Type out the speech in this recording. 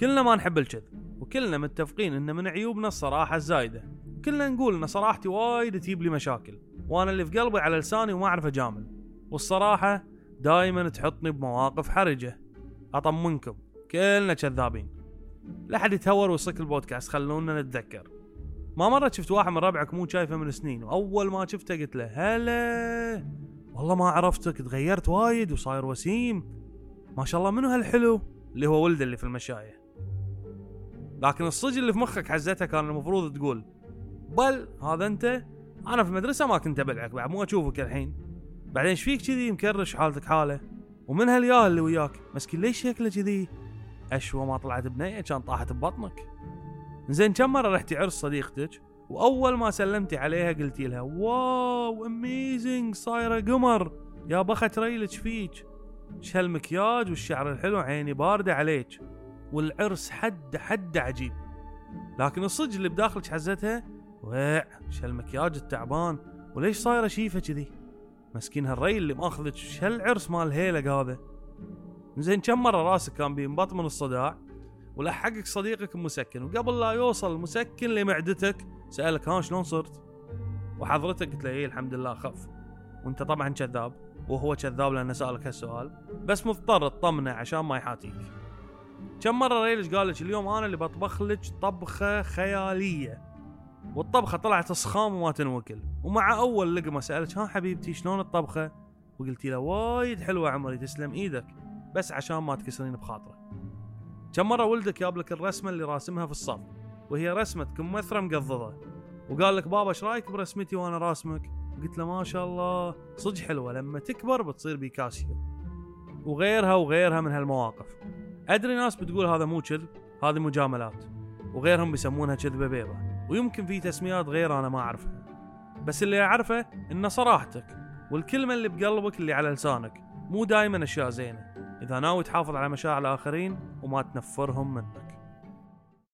كلنا ما نحب الكذب وكلنا متفقين إن من عيوبنا الصراحة الزايدة. كلنا نقول إن صراحتي وايد تجيب لي مشاكل وأنا اللي في قلبي على لساني وما أعرف أجامل. والصراحة دائما تحطني بمواقف حرجة. أطمنكم كلنا كذابين. لا حد يتهور ويصك البودكاست خلونا نتذكر. ما مرة شفت واحد من ربعك مو شايفه من سنين وأول ما شفته قلت له هلا. والله ما عرفتك تغيرت وايد وصاير وسيم. ما شاء الله منو هالحلو؟ اللي هو ولده اللي في المشاية. لكن الصج اللي في مخك حزتها كان المفروض تقول بل هذا أنت؟ أنا في المدرسة ما كنت أبلعك بعد مو أشوفك الحين. بعدين إيش فيك كذي؟ مكرش حالتك حالة. ومن هالياه اللي وياك مسكين ليش شكله كذي؟ أشوى ما طلعت بنية كان طاحت ببطنك. زين كم مرة رحتي عرس صديقتك؟ وأول ما سلمتي عليها قلتي لها واو اميزنج صايرة قمر. يا بخت ريلك فيك. إيش هالمكياج والشعر الحلو عيني باردة عليك. والعرس حد حد عجيب. لكن الصج اللي بداخلك حزتها ويع إيش هالمكياج التعبان وليش صايره شيفه كذي؟ مسكين هالري اللي ماخذك إيش هالعرس مال هيلك هذا. زين كم مرة راسك كان بينبط من الصداع ولحقك صديقك مسكن وقبل لا يوصل المسكن لمعدتك سألك ها شلون صرت؟ وحضرتك قلت له إيه الحمد لله خف وأنت طبعا كذاب وهو كذاب لأنه سألك هالسؤال بس مضطر تطمنه عشان ما يحاتيك. كم مرة ريلج قال لك اليوم أنا اللي بطبخ لك طبخة خيالية؟ والطبخة طلعت صخام وما تنوكل. ومع أول لقمة سألك ها حبيبتي شلون الطبخة؟ وقلتي له وايد حلوة عمري تسلم إيدك بس عشان ما تكسرين بخاطره كم مرة ولدك جاب لك الرسمة اللي راسمها في الصف وهي رسمة كمثرى مقضضة وقال لك بابا إيش رأيك برسمتي وأنا راسمك؟ قلت له ما شاء الله صدق حلوة لما تكبر بتصير بيكاسيو وغيرها وغيرها من هالمواقف. أدري ناس بتقول هذا مو كذب هذه مجاملات وغيرهم بيسمونها كذبة بيضة ويمكن في تسميات غير أنا ما أعرفها. بس اللي أعرفه ان صراحتك والكلمة اللي بقلبك اللي على لسانك مو دايما أشياء زينة. إذا ناوي تحافظ على مشاعر الآخرين وما تنفرهم منك.